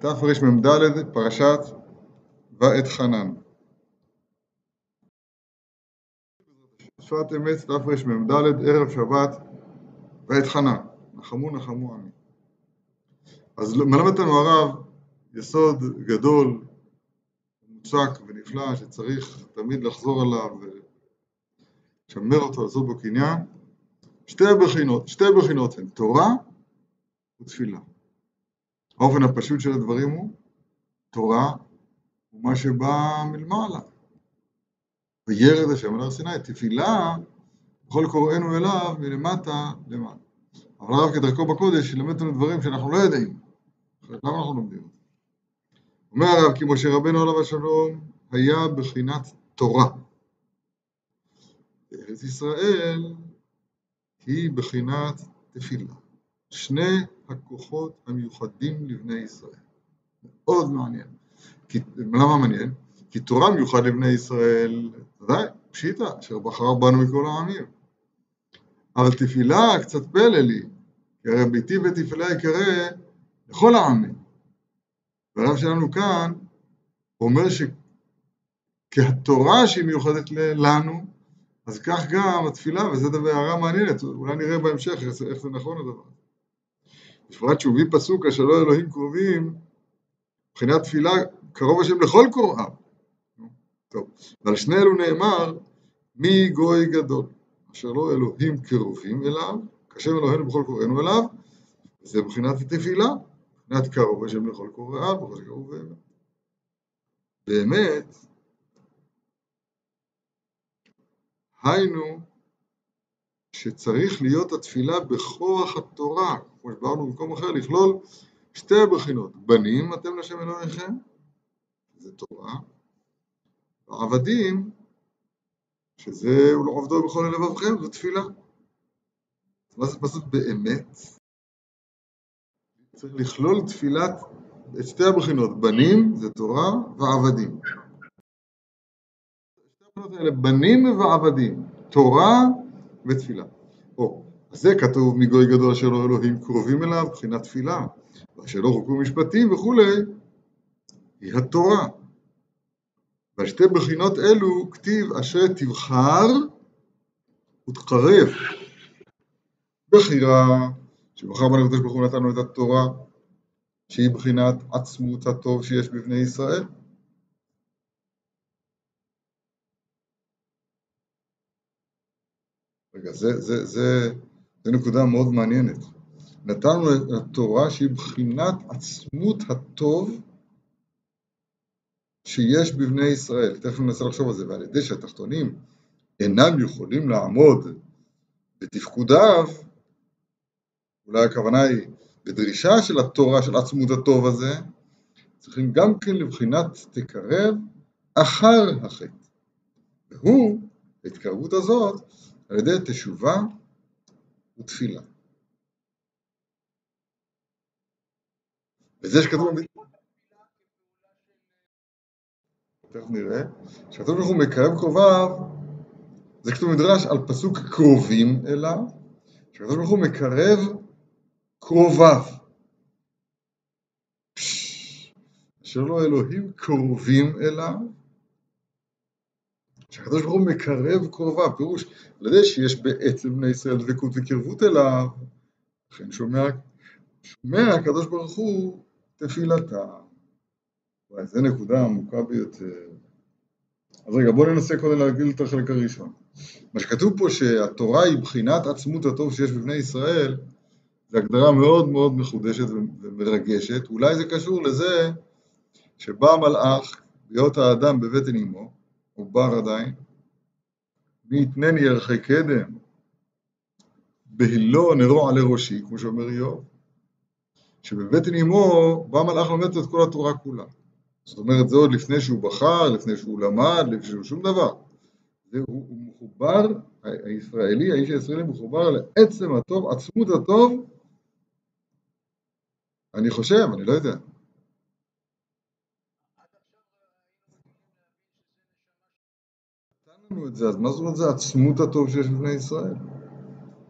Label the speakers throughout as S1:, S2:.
S1: תרמ"ד, פרשת ואתחנן. שפת אמת תרמ"ד, ערב שבת, ואתחנן. נחמו נחמו עמי. אז מלמד אותנו הרב יסוד גדול, מוצק ונפלא, שצריך תמיד לחזור עליו ולשמר אותו, לעשות בו קניין. שתי בחינות, שתי בחינות הן תורה ותפילה. האופן הפשוט של הדברים הוא תורה הוא מה שבא מלמעלה. וירד השם על הר סיני, תפילה בכל קוראינו אליו מלמטה למעלה. אבל הרב כדרכו בקודש ילמד אותנו דברים שאנחנו לא יודעים. למה אנחנו לומדים? אומר הרב כי משה רבנו עליו השלום היה בחינת תורה. בארץ ישראל היא בחינת תפילה. שני הכוחות המיוחדים לבני ישראל. מאוד מעניין. כי, למה מעניין? כי תורה מיוחד לבני ישראל, ודאי, פשיטה, אשר בחר בנו מכל העמים. אבל תפילה קצת פלא לי, כי הרי ביתי ותפילה יקרא לכל העמים. והרב שלנו כאן אומר שכהתורה שהיא מיוחדת לנו, אז כך גם התפילה, דבר הערה מעניינת, אולי נראה בהמשך איך זה נכון הדבר. בפרט שהוא מביא פסוק אשר לא אלוהים קרובים, מבחינת תפילה קרוב השם לכל קוראיו. טוב, ועל שני אלו נאמר מי גוי גדול, אשר לא אלוהים קרובים אליו, כשם אלוהינו בכל קוראינו אליו, וזה מבחינת התפילה, מבחינת קרוב השם לכל קוראיו, בכל קרוב באמת. באמת, היינו שצריך להיות התפילה בכוח התורה, כמו שברנו במקום אחר, לכלול שתי בחינות, בנים אתם לשם אלוהיכם, זה תורה, ועבדים, שזה ולעובדו בכל לבבכם, זו תפילה. מה זה פשוט באמת? צריך לכלול תפילת, את שתי הבחינות, בנים זה תורה ועבדים. שתי הבחינות האלה, בנים ועבדים, תורה ותפילה. או, אז זה כתוב מגוי גדול אשר לא אלוהים קרובים אליו, מבחינת תפילה, ואשר לא חוקו משפטים וכולי, היא התורה. והשתי בחינות אלו כתיב אשר תבחר ותקרב. בחירה, שבחר בנו הקדוש ברוך הוא נתנו את התורה, שהיא בחינת עצמות הטוב שיש בבני ישראל. זה, זה, זה, זה נקודה מאוד מעניינת. נתנו את התורה שהיא בחינת עצמות הטוב שיש בבני ישראל. תכף ננסה לחשוב על זה, ועל ידי שהתחתונים אינם יכולים לעמוד בתפקודיו, אולי הכוונה היא בדרישה של התורה, של עצמות הטוב הזה, צריכים גם כן לבחינת תקרב אחר החטא. והוא, ההתקרבות הזאת, על ידי תשובה ותפילה. וזה שכתוב תכף נראה, שכתוב ברוך הוא מקרב קרוביו, זה כתוב מדרש על פסוק קרובים אליו, שכתוב ברוך הוא מקרב קרוביו. אשר לא אלוהים קרובים אליו, שהקדוש ברוך הוא מקרב קרוביו, פירוש, על ידי שיש בעצם בני ישראל דבקות וקרבות אליו, לכן שומע, שומע הקדוש ברוך הוא תפילתה. וואי, זו נקודה עמוקה ביותר. אז רגע, בואו ננסה קודם להגיד את החלק הראשון. מה שכתוב פה שהתורה היא בחינת עצמות הטוב שיש בבני ישראל, זו הגדרה מאוד מאוד מחודשת ומרגשת. אולי זה קשור לזה שבא המלאך, להיות האדם בבטן אמו, הוא בר עדיין, מי יתנני ערכי קדם, בהילו נרו עלי ראשי, כמו שאומר איוב, שבבטן אמו בא מלאך לומד את כל התורה כולה. זאת אומרת, זה עוד לפני שהוא בחר, לפני שהוא למד, לפני שהוא שום דבר. הוא מחובר, הישראלי, האיש הישראלי מחובר לעצם הטוב, עצמות הטוב, אני חושב, אני לא יודע. לנו את זה, אז מה זאת אומרת זה עצמות הטוב שיש בבני ישראל?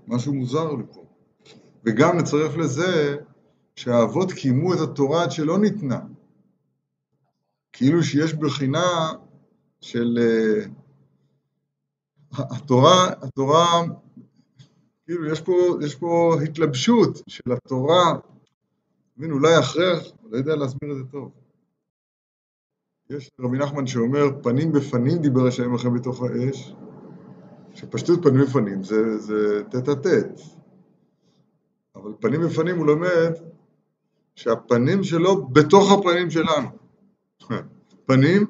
S1: משהו מוזר לי פה. וגם נצרף לזה שהאבות קיימו את התורה עד שלא ניתנה. כאילו שיש בחינה של אה, התורה, התורה, כאילו יש פה, יש פה התלבשות של התורה, מבין, אולי אחרי, לא יודע להסביר את זה טוב. יש רבי נחמן שאומר, פנים בפנים דיבר השם לכם בתוך האש, שפשטות פנים בפנים זה, זה טט טט. אבל פנים בפנים הוא לומד שהפנים שלו בתוך הפנים שלנו. פנים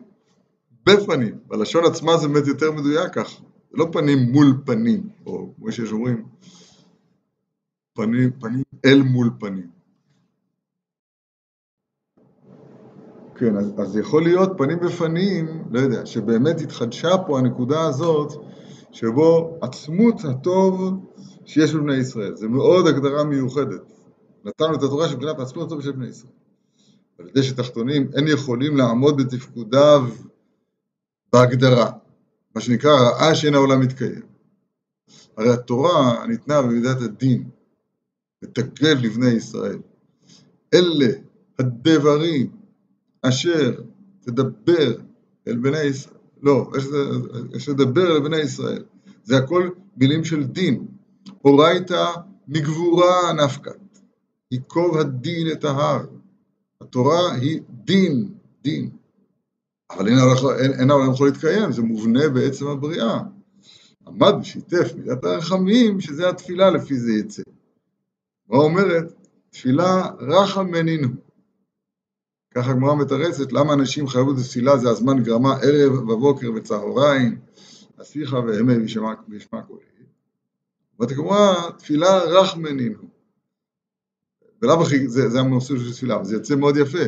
S1: בפנים. בלשון עצמה זה באמת יותר מדויק כך. זה לא פנים מול פנים, או כמו שיש אומרים, פנים, פנים אל מול פנים. כן, אז, אז יכול להיות פנים בפנים, לא יודע, שבאמת התחדשה פה הנקודה הזאת, שבו עצמות הטוב שיש בבני ישראל. זה מאוד הגדרה מיוחדת. נתנו את התורה שבחינת עצמות הטוב של בני ישראל. על ידי שתחתונים אין יכולים לעמוד בתפקודיו בהגדרה, מה שנקרא רעה שאין העולם מתקיים. הרי התורה ניתנה במידת הדין, לתקל לבני ישראל. אלה הדברים אשר תדבר אל בני ישראל, לא, אשר תדבר אל בני ישראל, זה הכל מילים של דין. אורייתא מגבורה נפקת, ייקוב הדין את ההר. התורה היא דין, דין. אבל אין, אין, אין העולם יכול להתקיים, זה מובנה בעצם הבריאה. עמד ושיתף מידת הרחמים, שזה התפילה לפי זה יצא. מה אומרת? תפילה רחמנינו. ככה הגמרא מתרצת, למה אנשים חייבות בתפילה זה הזמן גרמה ערב ובוקר וצהריים, אסיך והמה וישמע קולי. אומרת הגמרא, תפילה רחמנינו. ולאו הכי, זה, זה המסלול של תפילה, זה יוצא מאוד יפה.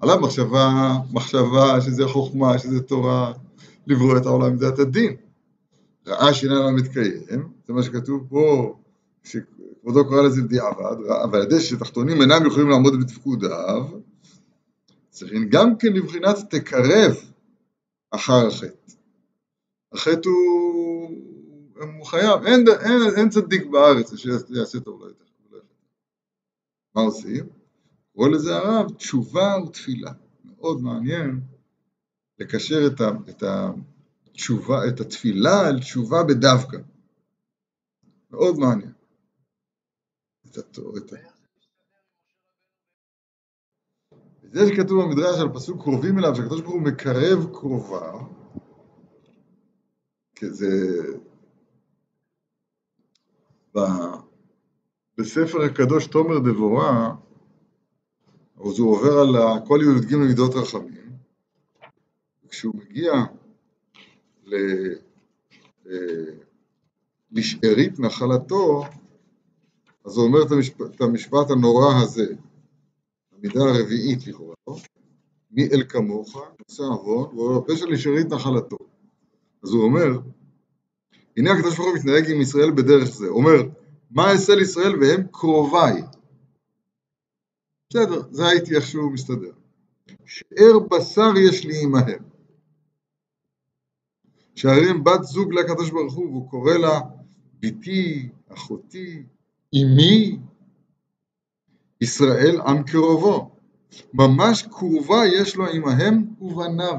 S1: עליו מחשבה, מחשבה שזה חוכמה, שזה תורה, לברוא את העולם בדעת הדין. ראה שאיננה מתקיים, זה מה שכתוב פה, שכבודו קורא לזה בדיעבד, אבל על ידי שתחתונים אינם יכולים לעמוד בתפקודיו, צריכים גם כן לבחינת תקרב אחר החטא. החטא הוא, הוא חייב, אין, אין, אין צדיק בארץ שיעשה טוב לא יותר. מה עושים? קורא לזה הרב תשובה ותפילה. מאוד מעניין לקשר את, ה, את, התשובה, את התפילה על תשובה בדווקא. מאוד מעניין. את, את, זה שכתוב במדרש על פסוק קרובים אליו, שהקדוש ברוך הוא מקרב קרובה, כזה... בספר הקדוש תומר דבורה, אז הוא עובר על כל י"ג מידות רחמים, וכשהוא מגיע ל... לשארית נחלתו, אז הוא אומר את המשפט, את המשפט הנורא הזה, המידה הרביעית לכאורה, מי אל כמוך, עושה עוון, והוא הפשע לשארית נחלתו. אז הוא אומר, הנה הקדוש ברוך הוא מתנהג עם ישראל בדרך זה, אומר, מה אעשה לישראל והם קרוביי. בסדר, זה הייתי איכשהו מסתדר. שאר בשר יש לי עמהם. שהרי הם בת זוג לקדוש ברוך הוא, והוא קורא לה בתי, אחותי, אמי, ישראל עם קרובו. ממש קרובה יש לו עמהם ובניו.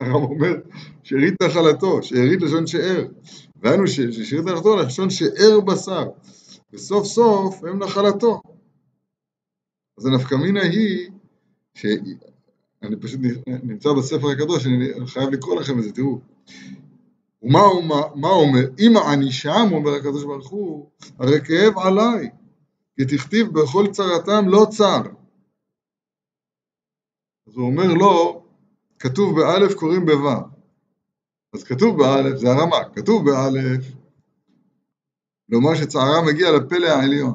S1: הרב אומר, שארית נחלתו, שארית לשון שאר. והיינו ששירת נחלתו לשון שאר בשר, וסוף סוף הם נחלתו. אז הנפקא מינה היא, שאני פשוט נמצא בספר הקדוש, אני חייב לקרוא לכם את זה, תראו. ומה הוא מה אומר? אם אני שם, אומר הקדוש ברוך הוא, הרי כאב עליי, כי תכתיב בכל צרתם לא צר. אז הוא אומר לו, כתוב באלף קוראים בו'. אז כתוב באלף, זה הרמה, כתוב באלף, לומר שצערה מגיע לפלא העליון,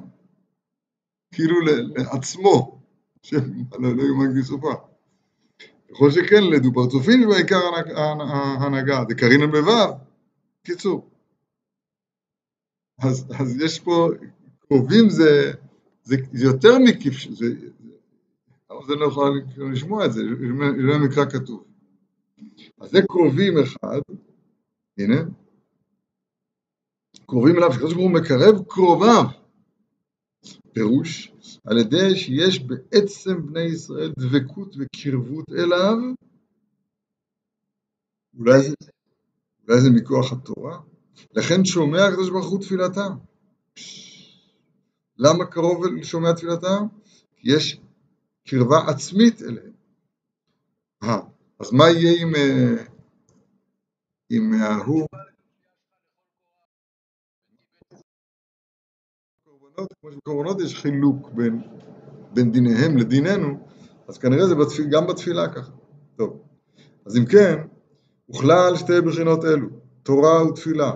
S1: כאילו לעצמו, שם לא יאומן בסופה. ככל שכן לדו פרצופים ובעיקר ההנהגה, זה קרינן בו', קיצור. אז, אז יש פה, קרובים זה, זה, זה יותר מקיף, זה, זה לא יכול לשמוע את זה, זה לא מקרא כתוב. אז זה קרובים אחד, הנה, קרובים אליו, שקדוש ברוך הוא מקרב קרוביו. פירוש, על ידי שיש בעצם בני ישראל דבקות וקרבות אליו, אולי זה, אולי זה מכוח התורה, לכן שומע הקדוש ברוך הוא תפילתם. למה קרוב לשומע תפילתם? כי יש קרבה עצמית אליהם. אה, אז מה יהיה עם, אה, עם ההוא? כמו שבקורבנות יש חילוק בין, בין דיניהם לדיננו, אז כנראה זה בתפיל, גם בתפילה ככה. טוב, אז אם כן, הוכלל שתי בחינות אלו, תורה ותפילה.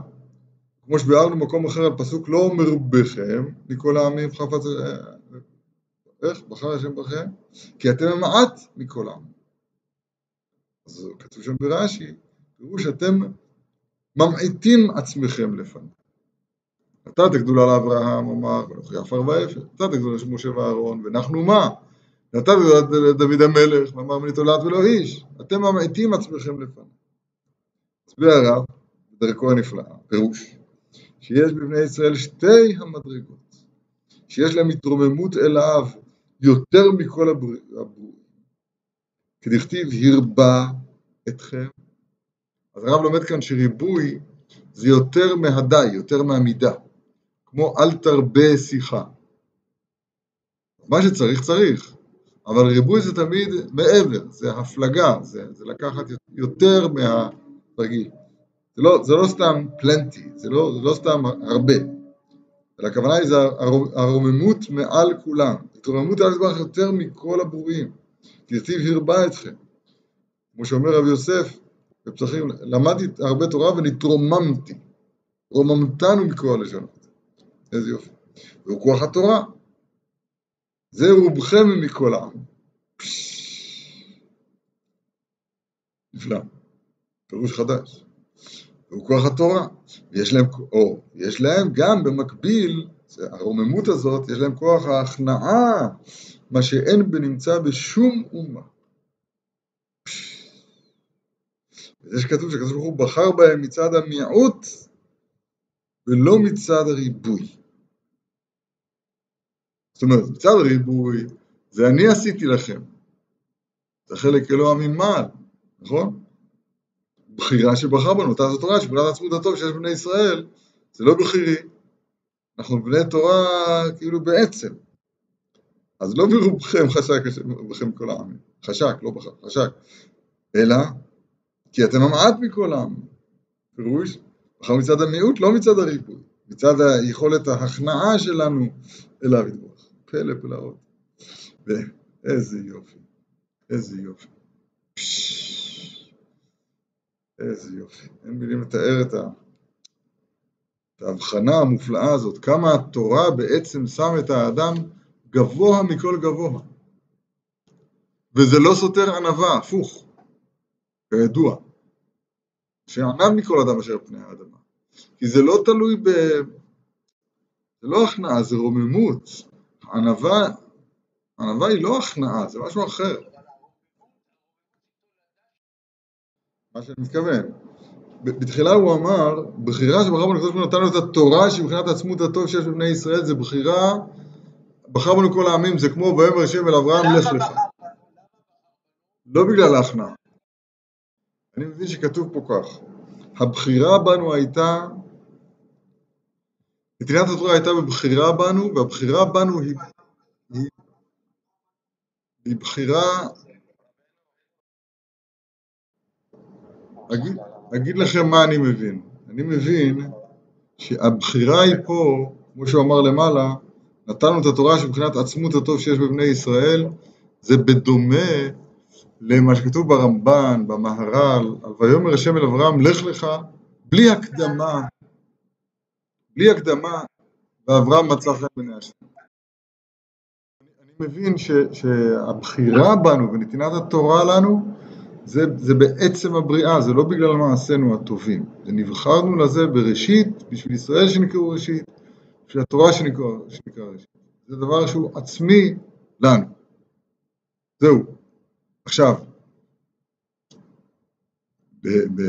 S1: כמו שביארנו במקום אחר על פסוק לא אומר בכם, מכל העמים חפץ... איך? בחר השם בכם? כי אתם המעט מכל העם. אז כתוב שם ברש"י, תראו שאתם ממעיטים עצמכם לפניו. נתת גדולה לאברהם, אמר, ונוכי עפר ואפר, נתת גדולה למשה ואהרון, ואנחנו מה? נתת גדולה לדוד המלך, ואמר מני תולעת ולא איש, אתם ממעיטים עצמכם לפניו. הסביר הרב, בדרכו הנפלאה, פירוש, שיש בבני ישראל שתי המדרגות, שיש להם התרוממות אליו יותר מכל הברואים, כדכתיב הרבה אתכם. אז הרב לומד כאן שריבוי זה יותר מהדי, יותר מהמידה. כמו אל תרבה שיחה. מה שצריך, צריך, אבל ריבוי זה תמיד מעבר, זה הפלגה, זה, זה לקחת יותר מהרגיל. זה לא, זה לא סתם פלנטי, זה לא, זה לא סתם הרבה, אלא הכוונה היא זה הרוממות מעל כולם, התרוממות על יזבח יותר מכל הברואים, כי כתיב הרבה אתכם, כמו שאומר רבי יוסף בפסחים, למדתי הרבה תורה ונתרוממתי, רוממתנו מכל הלשונות. איזה יופי. והוא כוח התורה. זה רובכם מכל העם. נפלא. פירוש חדש. והוא כוח התורה. ויש להם, או, יש להם גם במקביל, הרוממות הזאת, יש להם כוח ההכנעה, מה שאין בנמצא בשום אומה. וזה שכתוב שקדוש ברוך הוא בחר בהם מצד המיעוט ולא מצד הריבוי. זאת אומרת, מצד הריבוי, זה אני עשיתי לכם. זה חלק אלוה ממעל, נכון? בחירה שבחר בנו, אותה זאת תורה, שבחירת עצמות הטוב שיש בבני ישראל, זה לא בחירי. אנחנו בני תורה כאילו בעצם. אז לא ברובכם חשק בכם כל העמים, חשק, לא בחר, חשק, אלא כי אתם המעט מכל העם. פירוש, בחר מצד המיעוט, לא מצד הריבוי, מצד היכולת ההכנעה שלנו אליו יתברך. פלא פלאות. ואיזה יופי, איזה יופי. איזה יופי. אין מילים לתאר את, ההבחנה המופלאה הזאת, כמה התורה בעצם שם את האדם גבוה מכל גבוה. וזה לא סותר ענווה, הפוך, כידוע. שענב מכל אדם אשר פני האדמה. כי זה לא תלוי ב... זה לא הכנעה, זה רוממות. ענווה, ענווה היא לא הכנעה, זה משהו אחר. מה שאני מתכוון. בתחילה הוא אמר, בחירה שבחר בנו הקדוש ברוך הוא נתן לו את התורה שמבחינת עצמות הטוב שיש בבני ישראל זה בחירה, בחר בנו כל העמים, זה כמו ויאמר השם אל אברהם לך לך. לא בגלל ההכנעה. אני מבין שכתוב פה כך, הבחירה בנו הייתה נתינת התורה הייתה בבחירה בנו, והבחירה בנו היא, היא, היא בחירה... אגיד, אגיד לכם מה אני מבין. אני מבין שהבחירה היא פה, כמו שהוא אמר למעלה, נתנו את התורה שמבחינת עצמות הטוב שיש בבני ישראל, זה בדומה למה שכתוב ברמב"ן, במהר"ל, על ויאמר השם אל אברהם, לך לך, בלי הקדמה, בלי הקדמה, ואברהם מצא חן בעיני השם. אני מבין ש, שהבחירה בנו ונתינת התורה לנו זה, זה בעצם הבריאה, זה לא בגלל מעשינו הטובים. זה נבחרנו לזה בראשית, בשביל ישראל שנקראו ראשית, בשביל התורה שנקרא, שנקרא ראשית. זה דבר שהוא עצמי לנו. זהו. עכשיו, ב, ב,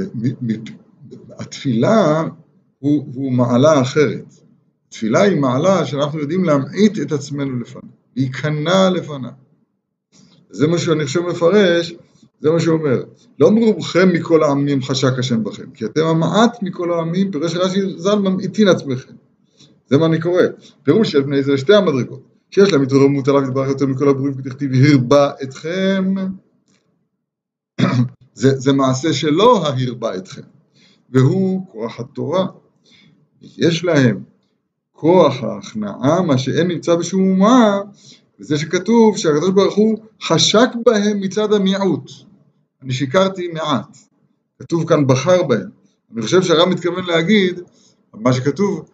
S1: ב, התפילה הוא, הוא מעלה אחרת. תפילה היא מעלה שאנחנו יודעים להמעיט את עצמנו לפניו, להיכנע לפניו. זה מה שאני חושב מפרש, זה מה שהוא אומר. לא מרובכם מכל העמים חשק השם בכם, כי אתם המעט מכל העמים, פירוש רש"י ז"ל ממעיטין עצמכם. זה מה אני קורא. פירוש של בני ישראל שתי המדרגות, שיש להם התרוממות עליו יתברך יותר מכל הברואים כתכתיב הרבה אתכם. זה, זה מעשה שלא ההרבה אתכם, והוא כוח התורה. יש להם כוח ההכנעה, מה שאין נמצא בשום אומה, וזה שכתוב שהקדוש ברוך הוא חשק בהם מצד המיעוט. אני שיקרתי מעט. כתוב כאן בחר בהם. אני חושב שהרב מתכוון להגיד, מה שכתוב,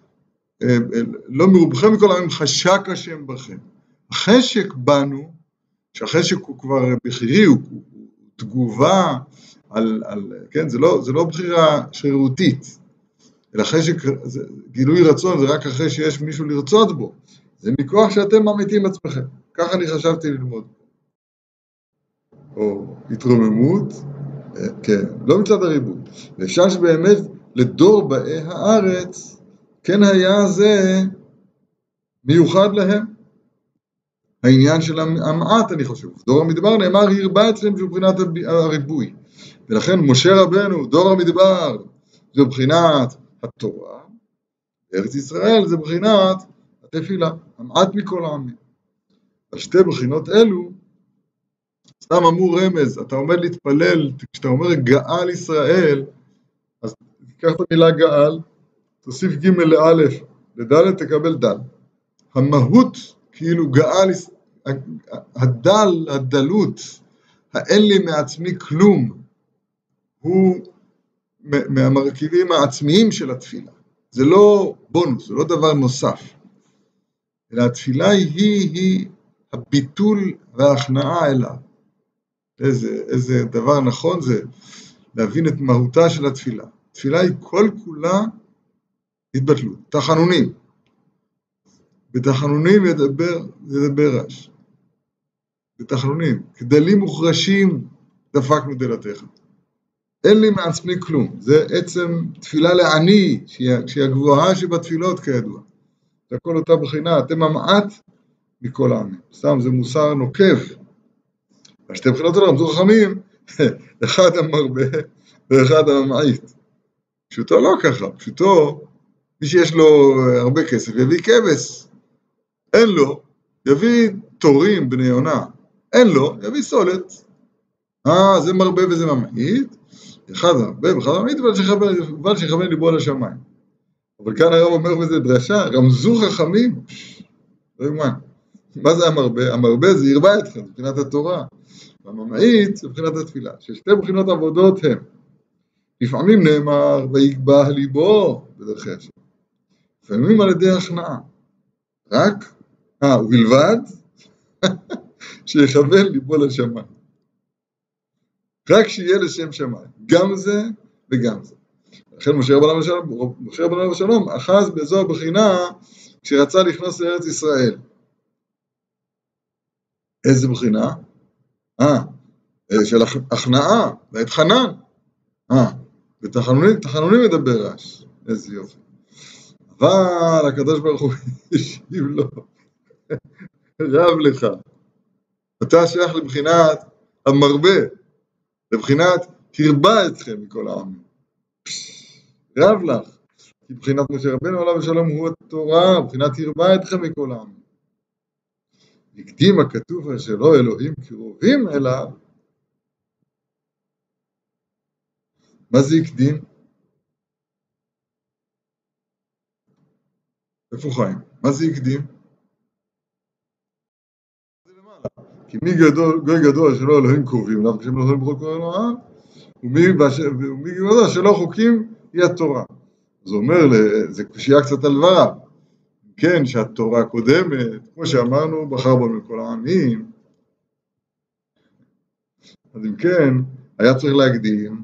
S1: אה, אה, לא מרובכם מכל העמים חשק השם בכם. החשק בנו, שהחשק הוא כבר בכירי, הוא, הוא, הוא תגובה על, על כן, זה לא, זה לא בחירה שרירותית, אלא חשק, זה, גילוי רצון זה רק אחרי שיש מישהו לרצות בו, זה מכוח שאתם ממיתים עצמכם, ככה אני חשבתי ללמוד. או התרוממות, אה, כן, לא מצד הריבוי. ואפשר שבאמת לדור באי הארץ, כן היה זה מיוחד להם. העניין של המעט, אני חושב. דור המדבר נאמר, הרבה אצלם מבחינת הריבוי. ולכן משה רבנו, דור המדבר, זה מבחינת התורה, ארץ ישראל זה מבחינת התפילה, המעט מכל העמים. על שתי בחינות אלו, סתם אמור רמז, אתה עומד להתפלל, כשאתה אומר גאל ישראל, אז תיקח את המילה גאל, תוסיף ג' לאלף, לד' תקבל דל. המהות, כאילו גאל, הדל, הדלות, האין לי מעצמי כלום, הוא מהמרכיבים העצמיים של התפילה. זה לא בונוס, זה לא דבר נוסף. אלא התפילה היא, היא הביטול וההכנעה אליו. איזה, איזה דבר נכון זה להבין את מהותה של התפילה. תפילה היא כל כולה התבטלות, תחנונים. בתחנונים ידבר, ידבר רש. בתחנונים, כדלים מוחרשים דפקנו דלתך. אין לי מעצמי כלום, זה עצם תפילה לעני, שהיא הגבוהה שבתפילות כידוע. זה הכל אותה בחינה, אתם המעט מכל העמים. סתם זה מוסר נוקב. השתי בחינות האלה רמזו חכמים, אחד המרבה ואחד הממעיט. פשוטו לא ככה, פשוטו, מי שיש לו הרבה כסף יביא כבש. אין לו, יביא תורים בני יונה. אין לו, יביא סולת. אה, זה מרבה וזה ממעיט. אחד הרבה ואחד ממעיט, אבל שיכוון ליבו על השמיים. אבל כאן הרב אומר בזה דרשה, רמזו חכמים, לא יאומן. מה זה המרבה? המרבה זה ירבה אתכם, מבחינת התורה. והממעיט זה מבחינת התפילה. ששתי בחינות עבודות הם. לפעמים נאמר, ויגבה ליבו בדרכי השם. לפעמים על ידי הכנעה. רק, אה, ובלבד שיכוון ליבו לשמיים. רק שיהיה לשם שמיים. גם זה וגם זה. לכן משה רבנו ושלום, משה רבנו ושלום אחז באזור הבחינה כשרצה לכנוס לארץ ישראל. איזה בחינה? אה, של הכנעה, ואת חנן. אה, ותחנונים מדבר רש, איזה יופי. אבל הקדוש ברוך הוא השיב לו, רב לך. אתה שייך לבחינת המרבה, לבחינת הרבה אתכם מכל העמים. רב לך. כי בחינת משה רבנו עליו השלום הוא התורה, בחינת הרבה אתכם מכל העמים. הקדים הכתוב אשר לא אלוהים קרובים אליו, מה זה הקדים? איפה חיים? מה זה הקדים? כי מי גדול, גוי גדול שלא אלוהים קרובים אליו, כשהם לא יכולים קוראים לו העם, ומי גדול שלא חוקים היא התורה. זה אומר, זה קושייה קצת על דבריו. כן, שהתורה קודמת, כמו שאמרנו, בחר בנו מכל העמים. אז אם כן, היה צריך להקדים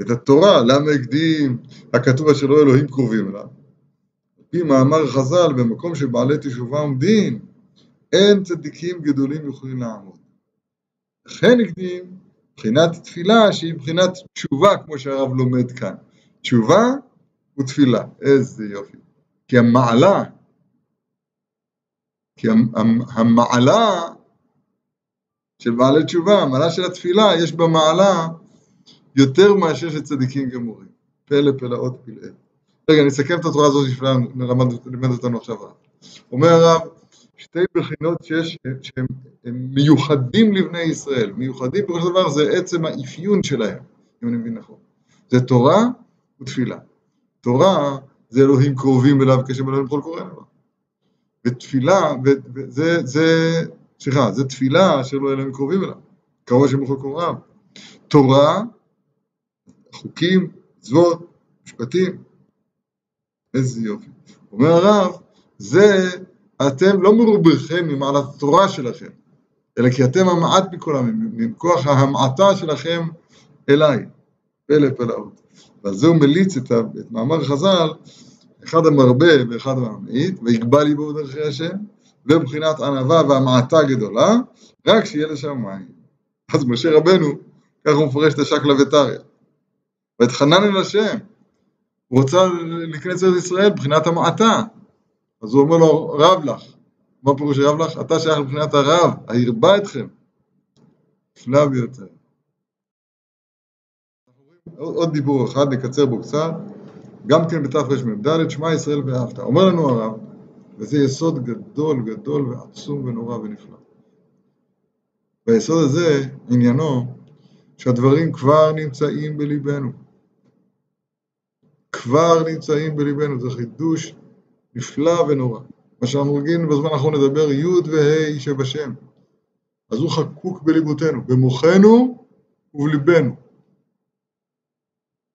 S1: את התורה. למה הקדים? הכתוב אשר לא אלוהים קרובים אליו. על פי מאמר חז"ל, במקום שבעלי תשובה עומדים, אין צדיקים גדולים יכולים לעמוד. לכן הקדים מבחינת תפילה שהיא מבחינת תשובה, כמו שהרב לומד כאן. תשובה ותפילה, איזה יופי. כי המעלה כי המעלה של בעלי תשובה, המעלה של התפילה, יש בה מעלה יותר מאשר של צדיקים גמורים. פלא פלאות פלאי. רגע, אני אסכם את התורה הזאת שנלמד אותנו עכשיו. אומר הרב, שתי בחינות שיש, שהם מיוחדים לבני ישראל. מיוחדים, בכל דבר זה עצם האפיון שלהם, אם אני מבין נכון. זה תורה ותפילה. תורה זה אלוהים קרובים אליו כשם אלוהים כל קורא אליו. ותפילה, וזה, זה, סליחה, זה תפילה שלא אלוהים קרובים אליו. קרוב השם בכל קוראיו. תורה, חוקים, מצוות, משפטים. איזה יופי. אומר הרב, זה אתם לא מרובכם ממעלת התורה שלכם, אלא כי אתם המעט מכולם, מכוח ההמעטה שלכם אליי. פלא פלאות. ועל זה הוא מליץ את, את מאמר חז"ל, אחד המרבה ואחד הממעיט, ויגבה ליבו בדרכי השם, ובחינת ענווה והמעטה גדולה, רק שיהיה לשם מים. אז משה רבנו, ככה הוא מפרש את השקלא וטריא. ואתחנן אל השם, הוא רוצה להיכנס לארץ ישראל מבחינת המעטה. אז הוא אומר לו, רב לך. מה פירוש רב לך? אתה שייך מבחינת הרב, הרבה אתכם. נפלא ביותר. עוד דיבור אחד, נקצר בו קצת, גם כן בתרמ"ד, שמע ישראל ואהבת. אומר לנו הרב, וזה יסוד גדול גדול ועצום ונורא ונפלא. והיסוד הזה, עניינו, שהדברים כבר נמצאים בליבנו. כבר נמצאים בליבנו, זה חידוש נפלא ונורא. מה שאנחנו רגילים בזמן האחרון לדבר י' וה' שבשם. אז הוא חקוק בליבותינו, במוחנו ובליבנו.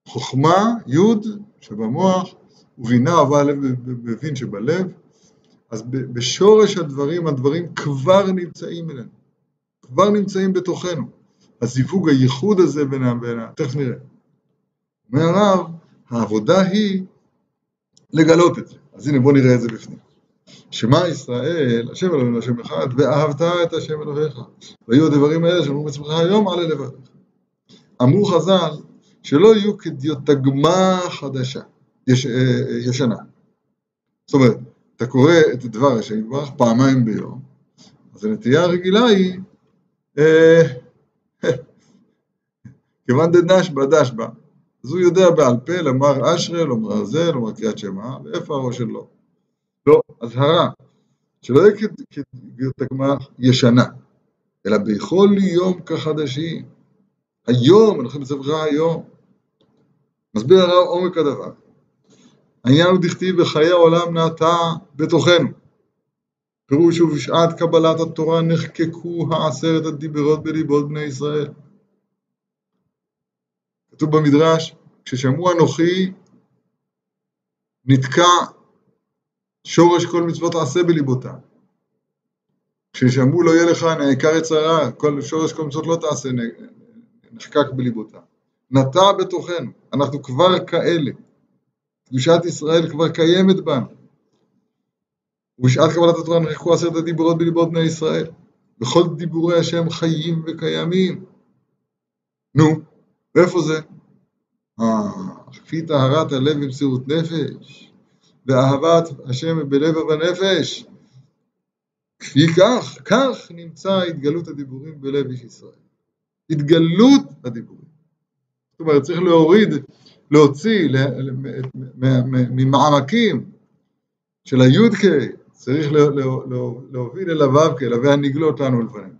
S1: חוכמה, י' שבמוח, ובינה אהבה הלב מבין שבלב, אז בשורש הדברים, הדברים כבר נמצאים אלינו, כבר נמצאים בתוכנו. הזיווג, הייחוד הזה בין ה... תכף נראה. אומר הרב, העבודה היא לגלות את זה. אז הנה בוא נראה את זה בפנים. שמע ישראל, השם אלוהינו השם אחד, ואהבת את השם אלוהיך. והיו הדברים האלה שאמרו בעצמך היום על לבביך. אמרו חז"ל, שלא יהיו כדיוטגמה חדשה, יש, אה, אה, ישנה. זאת אומרת, אתה קורא את דבר השם יתברך פעמיים ביום, אז הנטייה הרגילה היא אה, כיוון דנשבא דשבא, אז הוא יודע בעל פה לומר אשרי, לומר זה, לומר קריאת שמע, ואיפה הראש שלו? לא, אזהרה, שלא יהיה כדיוטגמה ישנה, אלא בכל יום כחדשים. היום, אנחנו מצווך היום. מסביר הרב עומק הדבר. העניין הוא דכתיב בחיי העולם נעתה בתוכנו. פירוש ובשעת קבלת התורה נחקקו העשרת הדיברות בליבות בני ישראל. כתוב במדרש, כששמעו אנוכי נתקע שורש כל מצוות עשה בליבותם. כששמעו לא יהיה לך נעקר יצרה, כל שורש כל מצוות לא תעשה נחקק בליבותם. נטע בתוכנו, אנחנו כבר כאלה. קדושת ישראל כבר קיימת בנו. ובשעת קבלת התורה נחקקו עשרת הדיברות בליבות בני ישראל. וכל דיבורי השם חיים וקיימים. נו, ואיפה זה? אה, כפי טהרת הלב במסירות נפש, ואהבת השם בלב ובנפש. כפי כך, כך נמצא התגלות הדיבורים בלב איש ישראל. התגלות הדיבורים. זאת אומרת, צריך להוריד, להוציא ממעמקים של הי"ק, צריך להוביל אל הו"ק, אל והנגלות לנו לפנינו.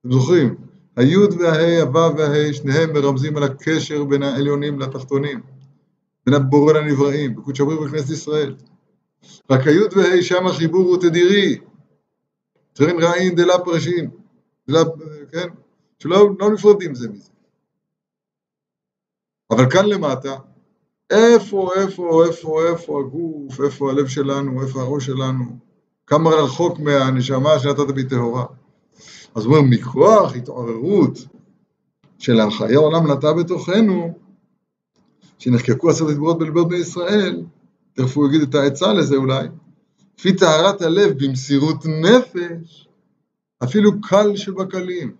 S1: אתם זוכרים? הי' והה', הו' והה', שניהם מרמזים על הקשר בין העליונים לתחתונים, בין הבורא לנבראים, בקודש הבריאות בכנסת ישראל. רק הי' וה', שם החיבור הוא תדירי. צריכים רעין דלה פרשים, דלה, כן? שלא לא נפרדים זה מזה. אבל כאן למטה, איפה, איפה, איפה, איפה הגוף, איפה הלב שלנו, איפה הראש שלנו, כמה רחוק מהנשמה שנתת בי טהורה. אז הוא אומר, מכוח התעוררות של החיי העולם נטע בתוכנו, שנחקקו עשרת הדברות בלבות בני ישראל, תכף הוא יגיד את העצה לזה אולי, לפי טהרת הלב במסירות נפש, אפילו קל שבקלים.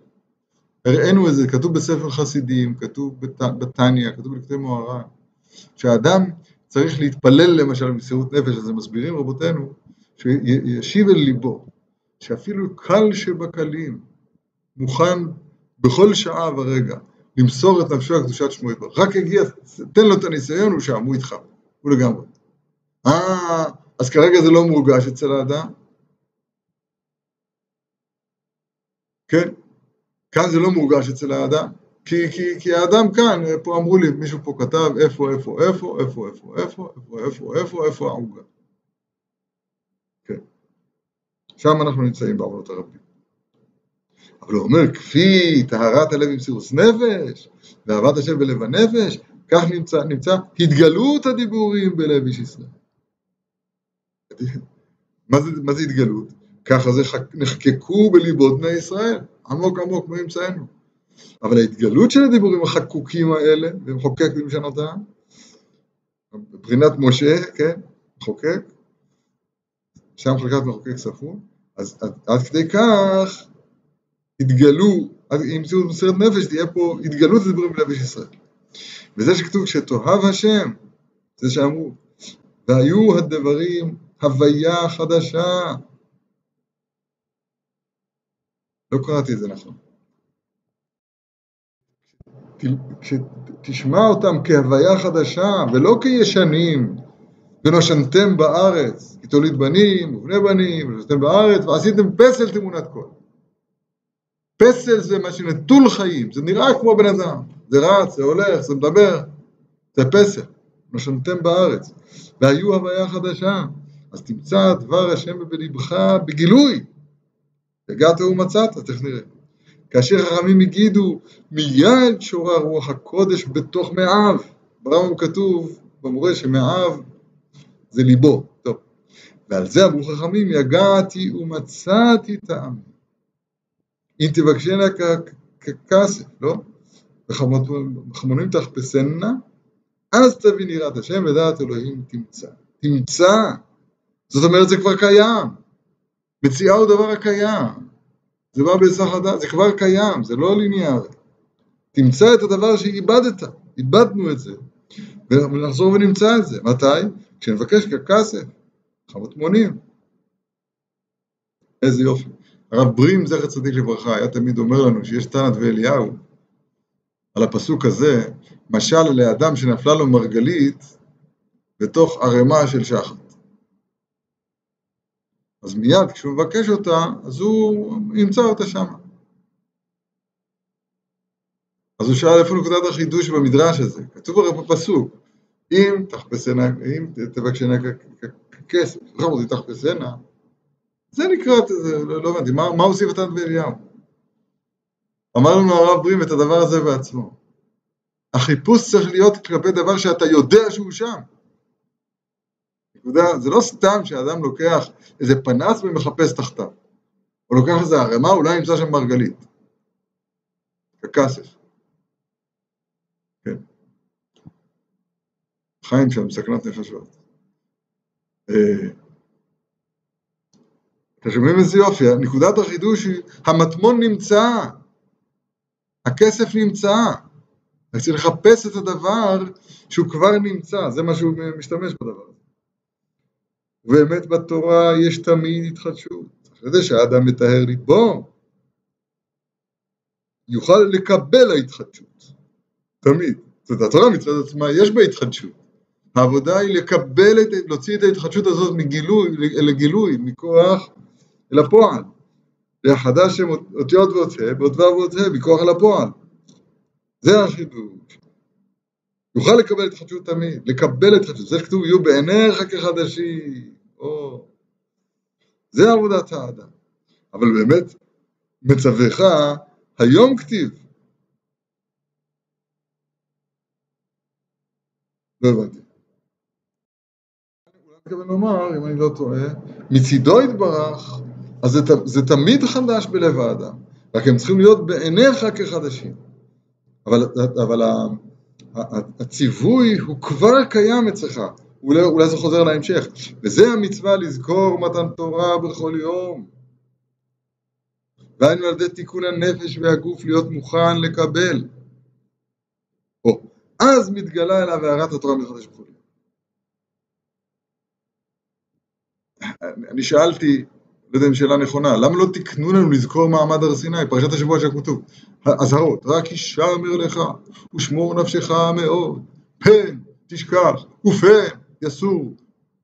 S1: הראינו את זה, כתוב בספר חסידים, כתוב בתניא, כתוב בכתבי מוהר"ן, שהאדם צריך להתפלל למשל במסירות נפש, אז הם מסבירים רבותינו, שישיב אל ליבו, שאפילו קל שבקלים מוכן בכל שעה ורגע למסור את נפשו לקדושת שמו יתברך. רק הגיע, תן לו את הניסיון, הוא שם, הוא איתך, הוא לגמרי. אה, אז כרגע זה לא מורגש אצל האדם? כן? כאן זה לא מורגש אצל האדם. כי, כי, כי האדם כאן, פה אמרו לי, מישהו פה כתב איפה, איפה, איפה, איפה, איפה, איפה, איפה, איפה, איפה, איפה העוגה. כן. שם אנחנו נמצאים בעבודות הרבים. אבל הוא אומר, כפי טהרת הלב עם סירוס נפש, ואהבת השם בלב הנפש, כך נמצא, נמצא התגלות הדיבורים בלב איש ישראל. מה זה, מה זה התגלות? ככה זה נחקקו בליבות בני ישראל, עמוק עמוק מאמצענו. אבל ההתגלות של הדיבורים החקוקים האלה, ומחוקק במשנותם, מבחינת משה, כן, מחוקק, שם חלקת מחוקק ספון, אז עד, עד כדי כך התגלו, אם זה מסירת נפש, תהיה פה התגלות הדיבורים בנפש ישראל. וזה שכתוב שתאהב השם, זה שאמרו, והיו הדברים הוויה חדשה. לא קראתי את זה נכון. כשתשמע אותם כהוויה חדשה ולא כישנים ונושנתם בארץ כי תוליד בנים ובני בנים ונושנתם בארץ ועשיתם פסל תמונת כל פסל זה מה שנטול חיים זה נראה כמו בן אדם. זה רץ, זה הולך, זה מדבר. זה פסל נושנתם בארץ והיו הוויה חדשה. אז תמצא דבר השם בלבך בגילוי הגעת ומצאת, תכף נראה כאשר חכמים הגידו מיד שורה רוח הקודש בתוך מאיו. ברמב"ם כתוב במורה שמאיו זה ליבו. טוב. ועל זה אמרו חכמים יגעתי ומצאתי טעם. אם תבקשנה ככסף, לא? וחמונים תחפשנה, אז תבין יראת השם ודעת אלוהים תמצא. תמצא. זאת אומרת זה כבר קיים. מציאה הוא דבר הקיים. זה בא בהיסח הדעת, זה כבר קיים, זה לא ליניארי. תמצא את הדבר שאיבדת, איבדנו את זה, ונחזור ונמצא את זה. מתי? כשנבקש ככסף, חמות מונים. איזה יופי. הרב ברים, זכר צדיק לברכה, היה תמיד אומר לנו שיש תנת ואליהו, על הפסוק הזה, משל לאדם שנפלה לו מרגלית בתוך ערימה של שחת. אז מיד כשהוא מבקש אותה, אז הוא ימצא אותה שם. אז הוא שאל איפה נקודת החידוש במדרש הזה? כתוב הרי בפסוק, אם תחפשנה, אם תבקשנה ככסף, איך אמרתי תחפשנה? זה נקרא, זה, לא, לא הבנתי, מה, מה הוסיף אותנו באליהו? אמר לנו הרב ברים את הדבר הזה בעצמו. החיפוש צריך להיות כלפי דבר שאתה יודע שהוא שם. נקודה, זה לא סתם שאדם לוקח איזה פנס ומחפש תחתיו. הוא לוקח איזה ערימה, אולי ימצא שם מרגלית. ככסף. כן. חיים שם, סכנת נפשות. אה, אתם שומעים איזה יופי? נקודת החידוש היא, המטמון נמצא, הכסף נמצא. רק צריך לחפש את הדבר שהוא כבר נמצא, זה מה שהוא משתמש בדבר. ובאמת בתורה יש תמיד התחדשות. אחרי זה שהאדם מטהר ליבו, יוכל לקבל ההתחדשות. תמיד. זאת אומרת, התורה מצד עצמה יש בה התחדשות. העבודה היא לקבל, את, להוציא את ההתחדשות הזאת מגילוי לגילוי, מכוח אל הפועל. להחדש שם אותיות ואות ה' ואות ו' ואות ה', מכוח אל הפועל. זה החידוש. יוכל לקבל התחדשות תמיד, לקבל התחדשות, זה שכתוב יהיו בעיניך כחדשים, או... זה עבודת האדם. אבל באמת, מצווך היום כתיב. לא הבנתי. אולי מתכוון לומר, אם אני לא טועה, מצידו יתברך, אז זה, זה תמיד חדש בלב האדם, רק הם צריכים להיות בעיניך כחדשים. אבל, אבל הציווי הוא כבר קיים אצלך, אולי, אולי זה חוזר להמשך, וזה המצווה לזכור מתן תורה בכל יום. והיינו על ידי תיקון הנפש והגוף להיות מוכן לקבל. או, אז מתגלה אליו הערת התורה מחדש בכל יום. אני שאלתי, לא יודע אם שאלה נכונה, למה לא תיקנו לנו לזכור מעמד הר סיני? פרשת השבוע של הכתוב, אזהרות, רק הישמר לך ושמור נפשך מאוד, פן תשכח ופן יסור,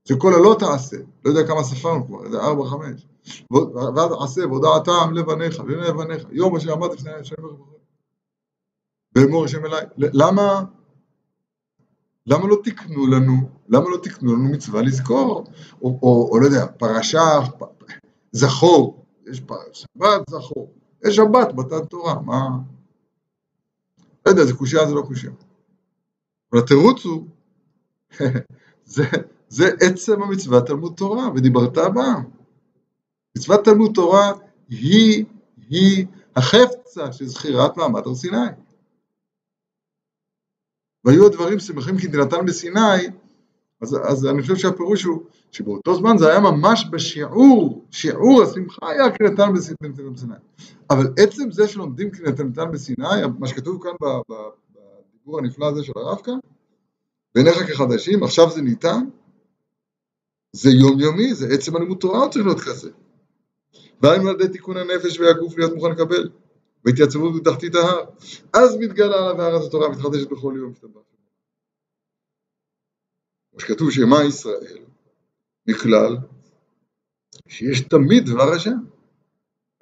S1: שכל הלא תעשה, לא יודע כמה ספרנו כבר, איזה ארבע, חמש, ואז עשה והודעתם לבניך, ולבניך, יום אשר עמד לפני השם ואמור השם אליי, למה? למה לא תיקנו לנו, למה לא תיקנו לנו מצווה לזכור, או, או, או לא יודע, פרשה, זכור, יש שבת זכור, יש שבת מתן תורה, מה? לא יודע, זה קושייה, זה לא קושייה. אבל התירוץ הוא, זה, זה עצם המצווה תלמוד תורה, ודיברת בה. מצוות תלמוד תורה היא, היא החפצה של זכירת מעמד הר סיני. והיו הדברים שמחים כנתינתם בסיני, אז, אז אני חושב שהפירוש הוא שבאותו זמן זה היה ממש בשיעור, שיעור השמחה היה כנתן בסיני. אבל עצם זה שלומדים כנתן בסיני, מה שכתוב כאן בדיבור הנפלא הזה של הרב כאן, בעיניך כחדשים, עכשיו זה ניתן, זה יומיומי, זה עצם הלימוד תורה צריך להיות כזה. והיינו על ידי תיקון הנפש והגוף להיות מוכן לקבל. והתייצבות בתחתית ההר. אז מתגלה עליו ההר הזה תורה מתחדשת בכל יום. כמו שכתוב שמה ישראל, מכלל, שיש תמיד דבר השם.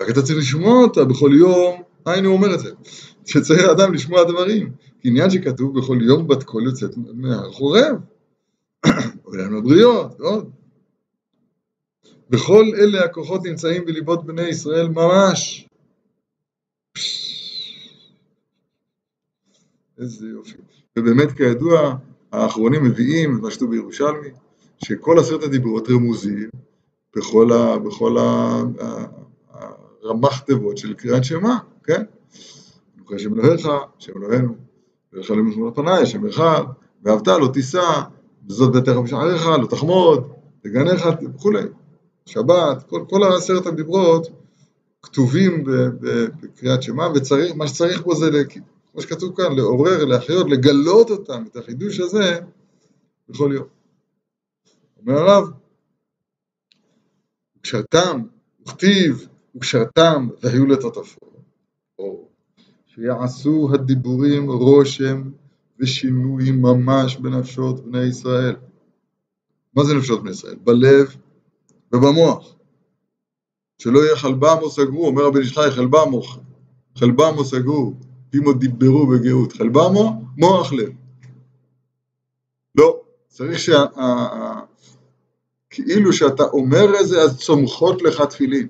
S1: רק אתה צריך לשמוע אותה בכל יום, היינו אומר את זה, שצריך אדם לשמוע דברים, עניין שכתוב בכל יום בת קול יוצאת מהר חורב, עולם הבריות, ועוד. בכל אלה הכוחות נמצאים בליבות בני ישראל ממש. איזה יופי. ובאמת כידוע, האחרונים מביאים, מה שכתוב בירושלמי, שכל עשרת הדיברות רמוזים בכל, ה, בכל ה, הרמ"ח תיבות של קריאת שמע, כן? נוכל שם אלוהיך, שם אלוהינו, ולך למזמור לפניי, שם אחד, ואהבת לא תישא, וזאת ביתך בשעריך, לא תחמוד, תגניך וכולי. שבת, כל, כל עשרת הדיברות כתובים בקריאת שמע, ומה שצריך בו זה, כמו שכתוב כאן, לעורר, להחיות, לגלות אותם, את החידוש הזה, בכל יום. אומר הרב, וקשרתם, וכתיב, וקשרתם, והיו לטוטפות, או שיעשו הדיבורים רושם ושינוי ממש בנפשות בני ישראל. מה זה נפשות בני ישראל? בלב ובמוח. שלא יהיה חלבמו סגרו, אומר רבי ישחי חלבמו, חלבמו סגרו, פימו דיברו בגאות, חלבמו, מוח לב. לא, צריך שה... כאילו שאתה אומר את זה אז צומחות לך תפילין.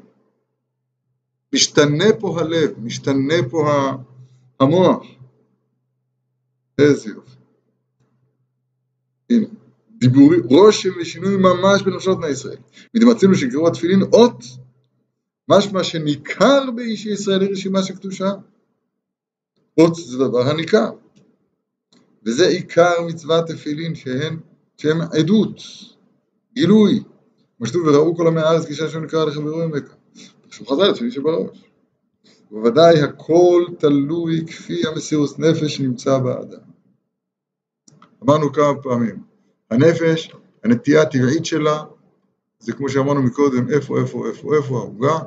S1: משתנה פה הלב, משתנה פה המוח. איזה יופי. הנה, דיבורי, רושם ושינוי ממש בנפשות בני ישראל. מתמצאים שקראו התפילין אות משמע שניכר באיש ישראל רשימה של קדושה. אות זה דבר הניכר. וזה עיקר מצוות תפילין שהן, שהן עדות, גילוי. מה שכתוב וראו כל עמי הארץ כשם שם נקרא לכם ורואים מכה. תחשוב חז"ל תפילין שבראש. בוודאי הכל תלוי כפי המסירות נפש שנמצא באדם. אמרנו כמה פעמים, הנפש, הנטייה הטבעית שלה זה כמו שאמרנו מקודם, איפה, איפה, איפה, איפה העוגה,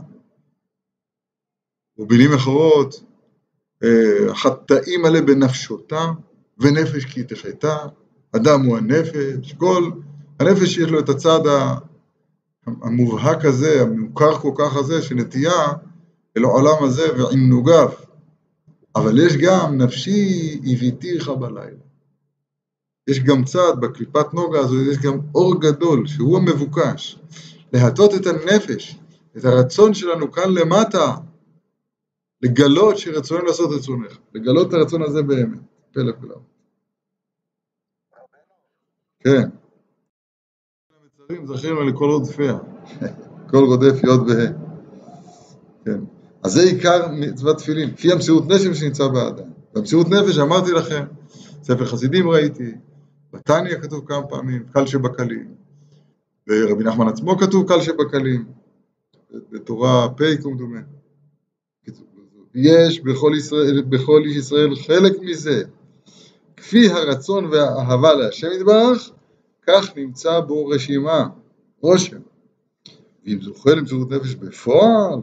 S1: ובמילים אחרות, אה, החטאים האלה בנפשותם, ונפש כי תחטא, אדם הוא הנפש, כל, הנפש יש לו את הצד המובהק הזה, המוכר כל כך הזה, שנטייה אל העולם הזה ועינוגיו, אבל יש גם נפשי הביתיך בלילה. יש גם צד, בקליפת נוגה הזו, יש גם אור גדול, שהוא המבוקש. להטות את הנפש, את הרצון שלנו כאן למטה, לגלות שרצוננו לעשות רצונך, לגלות את הרצון הזה באמת, פה לכולם. כן. המצרים זכינו לכל רודפיה, כל רודף יוד וה'. כן. אז זה עיקר מצוות תפילין, לפי המסירות נפש שנמצא באדם. במסירות נפש אמרתי לכם, ספר חסידים ראיתי, בתניא כתוב כמה פעמים, קל שבקלים, ורבי נחמן עצמו כתוב קל שבקלים, בתורה פ' כמדומה. יש בכל, ישראל, בכל איש ישראל חלק מזה. כפי הרצון והאהבה להשם יתברך, כך נמצא בו רשימה, רושם. ואם זוכה למסירות נפש בפועל,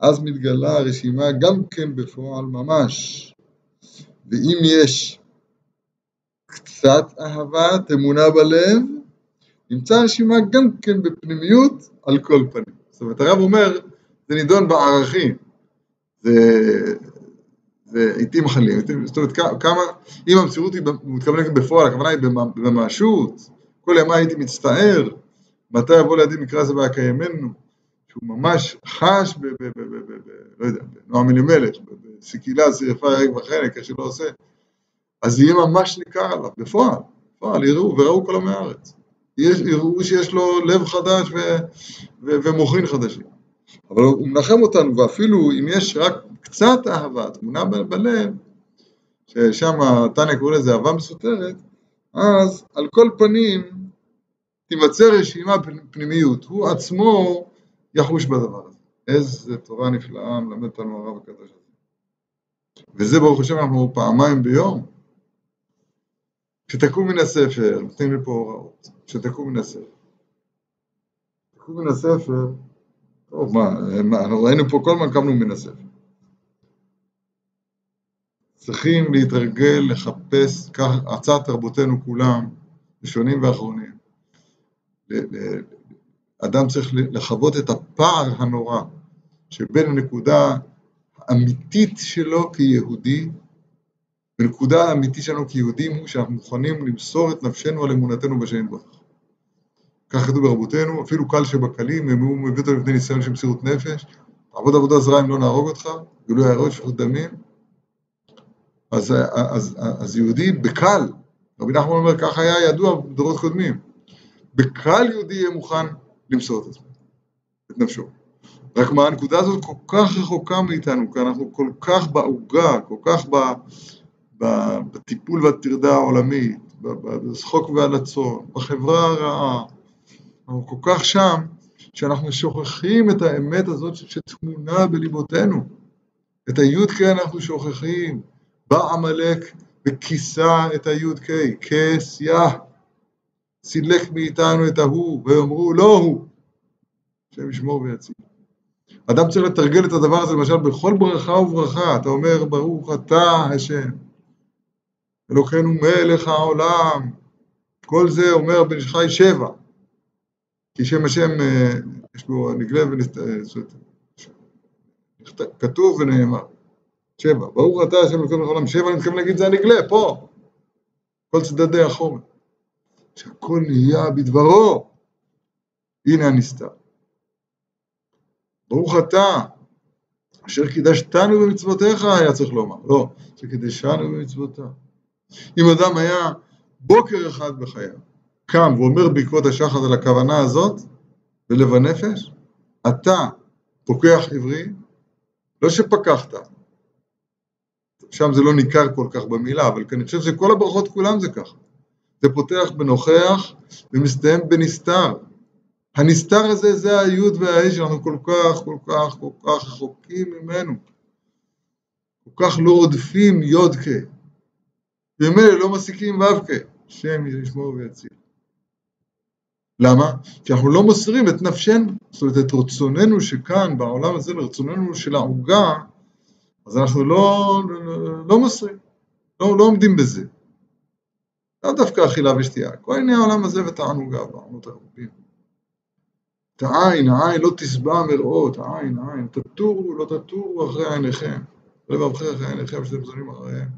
S1: אז מתגלה הרשימה גם כן בפועל ממש. ואם יש קצת אהבת אמונה בלב, נמצא הרשימה גם כן בפנימיות על כל פנים. זאת אומרת, הרב אומר, זה נידון בערכים. זה, זה עיתים חלים, זאת אומרת, כמה, אם המסירות היא מתכוונת בפועל, הכוונה היא בממשות, כל ימי הייתי מצטער, מתי יבוא לידי מקרא זה ויקיימנו, שהוא ממש חש, ב, ב, ב, ב, ב, ב, לא יודע, בנועם אלימלך, בסיקילה, שרפה, ירק וחלק, איך שלא עושה, אז יהיה ממש ניכר עליו, בפועל, בפועל, יראו וראו כל עמי הארץ. יראו שיש לו לב חדש ו, ו, ומוחין חדשים. אבל הוא מנחם אותנו, ואפילו אם יש רק קצת אהבה, תמונה בלב, ששם תניא קורא לזה אהבה מסותרת, אז על כל פנים תימצא רשימה פנימיות, הוא עצמו יחוש בדבר הזה. איזה תורה נפלאה מלמד אותנו הרב הקדוש הזה. וזה ברוך השם אנחנו פעמיים ביום. כשתקום מן הספר, נותנים לי פה הוראות, כשתקום מן הספר. תקום מן הספר, טוב מה, אנחנו ראינו פה כל הזמן קמנו מן הספר. צריכים להתרגל, לחפש, כך עצת תרבותנו כולם, ראשונים ואחרונים. אדם צריך לחוות את הפער הנורא שבין הנקודה האמיתית שלו כיהודי, ונקודה האמיתית שלנו כיהודים הוא שאנחנו מוכנים למסור את נפשנו על אמונתנו בשם ברך. כך כתוב ברבותינו, אפילו קל שבקלים, אם הוא מביא אותו לפני ניסיון של מסירות נפש, תעבוד עבודה זרה אם לא נהרוג אותך, גילוי עריות שפיכות דמים, אז, אז, אז, אז יהודי בקל, רבי נחמן אומר, כך היה ידוע בדורות קודמים, בקל יהודי יהיה מוכן למסור את עצמו, את נפשו. רק מה, הנקודה הזאת כל כך רחוקה מאיתנו, כי אנחנו כל כך בעוגה, כל כך ב, ב, בטיפול והטרדה העולמית, בשחוק והלצון, בחברה הרעה, אנחנו כל כך שם, שאנחנו שוכחים את האמת הזאת שטמונה בליבותינו. את הי"ק אנחנו שוכחים. בא עמלק וכיסה את הי"ק, כסיה. סילק מאיתנו את ההוא, ויאמרו לא הוא. השם ישמור ויציל. אדם צריך לתרגל את הדבר הזה למשל בכל ברכה וברכה, אתה אומר ברוך אתה השם, אלוקינו מלך העולם, כל זה אומר בן חי שבע, כי שם השם אה, יש בו נגלה ונסתר, כתוב ונאמר, שבע, ברוך אתה השם אלוקינו מלך העולם, שבע אני מתכוון להגיד זה הנגלה, פה, כל צדדי החומר. שהכל נהיה בדברו. הנה הנסתר. ברוך אתה, אשר קידשתנו במצוותיך, היה צריך לומר. לא, שקידשנו במצוותיו. אם אדם היה בוקר אחד בחייו, קם ואומר בעקבות השחד על הכוונה הזאת, בלב הנפש, אתה פוקח עברי, לא שפקחת, שם זה לא ניכר כל כך במילה, אבל אני חושב שכל הברכות כולם זה ככה. זה פותח בנוכח ומסתיים בנסתר. הנסתר הזה זה היוד והאש שאנחנו כל כך, כל כך, כל כך רחוקים ממנו. כל כך לא רודפים יודקה. וממילא לא מסיקים ו"ק. השם ישמור ויציל. למה? כי אנחנו לא מוסרים את נפשנו, זאת אומרת את רצוננו שכאן בעולם הזה, לרצוננו של העוגה, אז אנחנו לא, לא, לא מוסרים, לא, לא עומדים בזה. לאו דווקא אכילה ושתייה, כל ענייני העולם הזה ותענוגה בעונות הרבים. את העין, העין לא תשבע מראות, העין, העין, תטורו, לא תטורו אחרי עיניכם, ולבבכם אחרי עיניכם שאתם זונים אחריהם.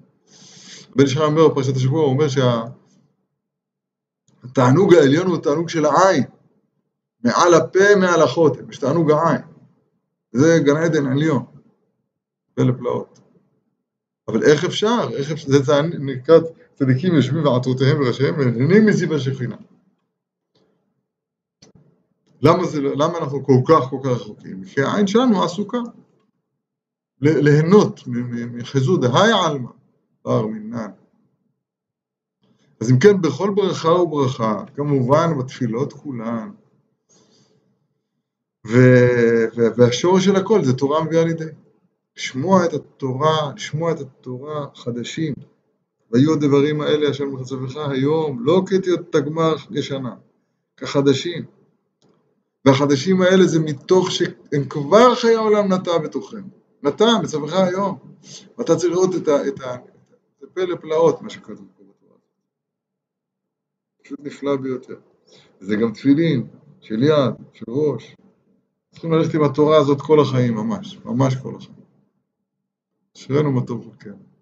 S1: בן ישחי אומר בפרשת השבוע, הוא אומר שהתענוג העליון הוא תענוג של העין, מעל הפה, מעל החותם, יש תענוג העין. זה גן עדן עליון, פלא פלאות. אבל איך אפשר? איך אפשר? זה נקרא צדיקים יושבים ועטרותיהם וראשיהם ונהנים מזיו השכינה. למה, זה, למה אנחנו כל כך כל כך רחוקים? כי העין שלנו עסוקה ליהנות מחזות דהי עלמא, בר מינן. אז אם כן, בכל ברכה וברכה, כמובן בתפילות כולן, ו, והשורש של הכל זה תורה מביאה לידי. לשמוע את התורה, לשמוע את התורה חדשים. והיו הדברים האלה אשר מחצבך היום, לא כתיות תגמר ישנה, כחדשים. והחדשים האלה זה מתוך שהם כבר חיי העולם נטע בתוכם. נטע מצווך היום. ואתה צריך לראות את ה... את ה... זה פלא פלאות מה שכתוב פה בתורה. פשוט נפלא ביותר. זה גם תפילין, של יד, של ראש. צריכים ללכת עם התורה הזאת כל החיים, ממש, ממש כל החיים. אשרינו מה טוב חלקנו.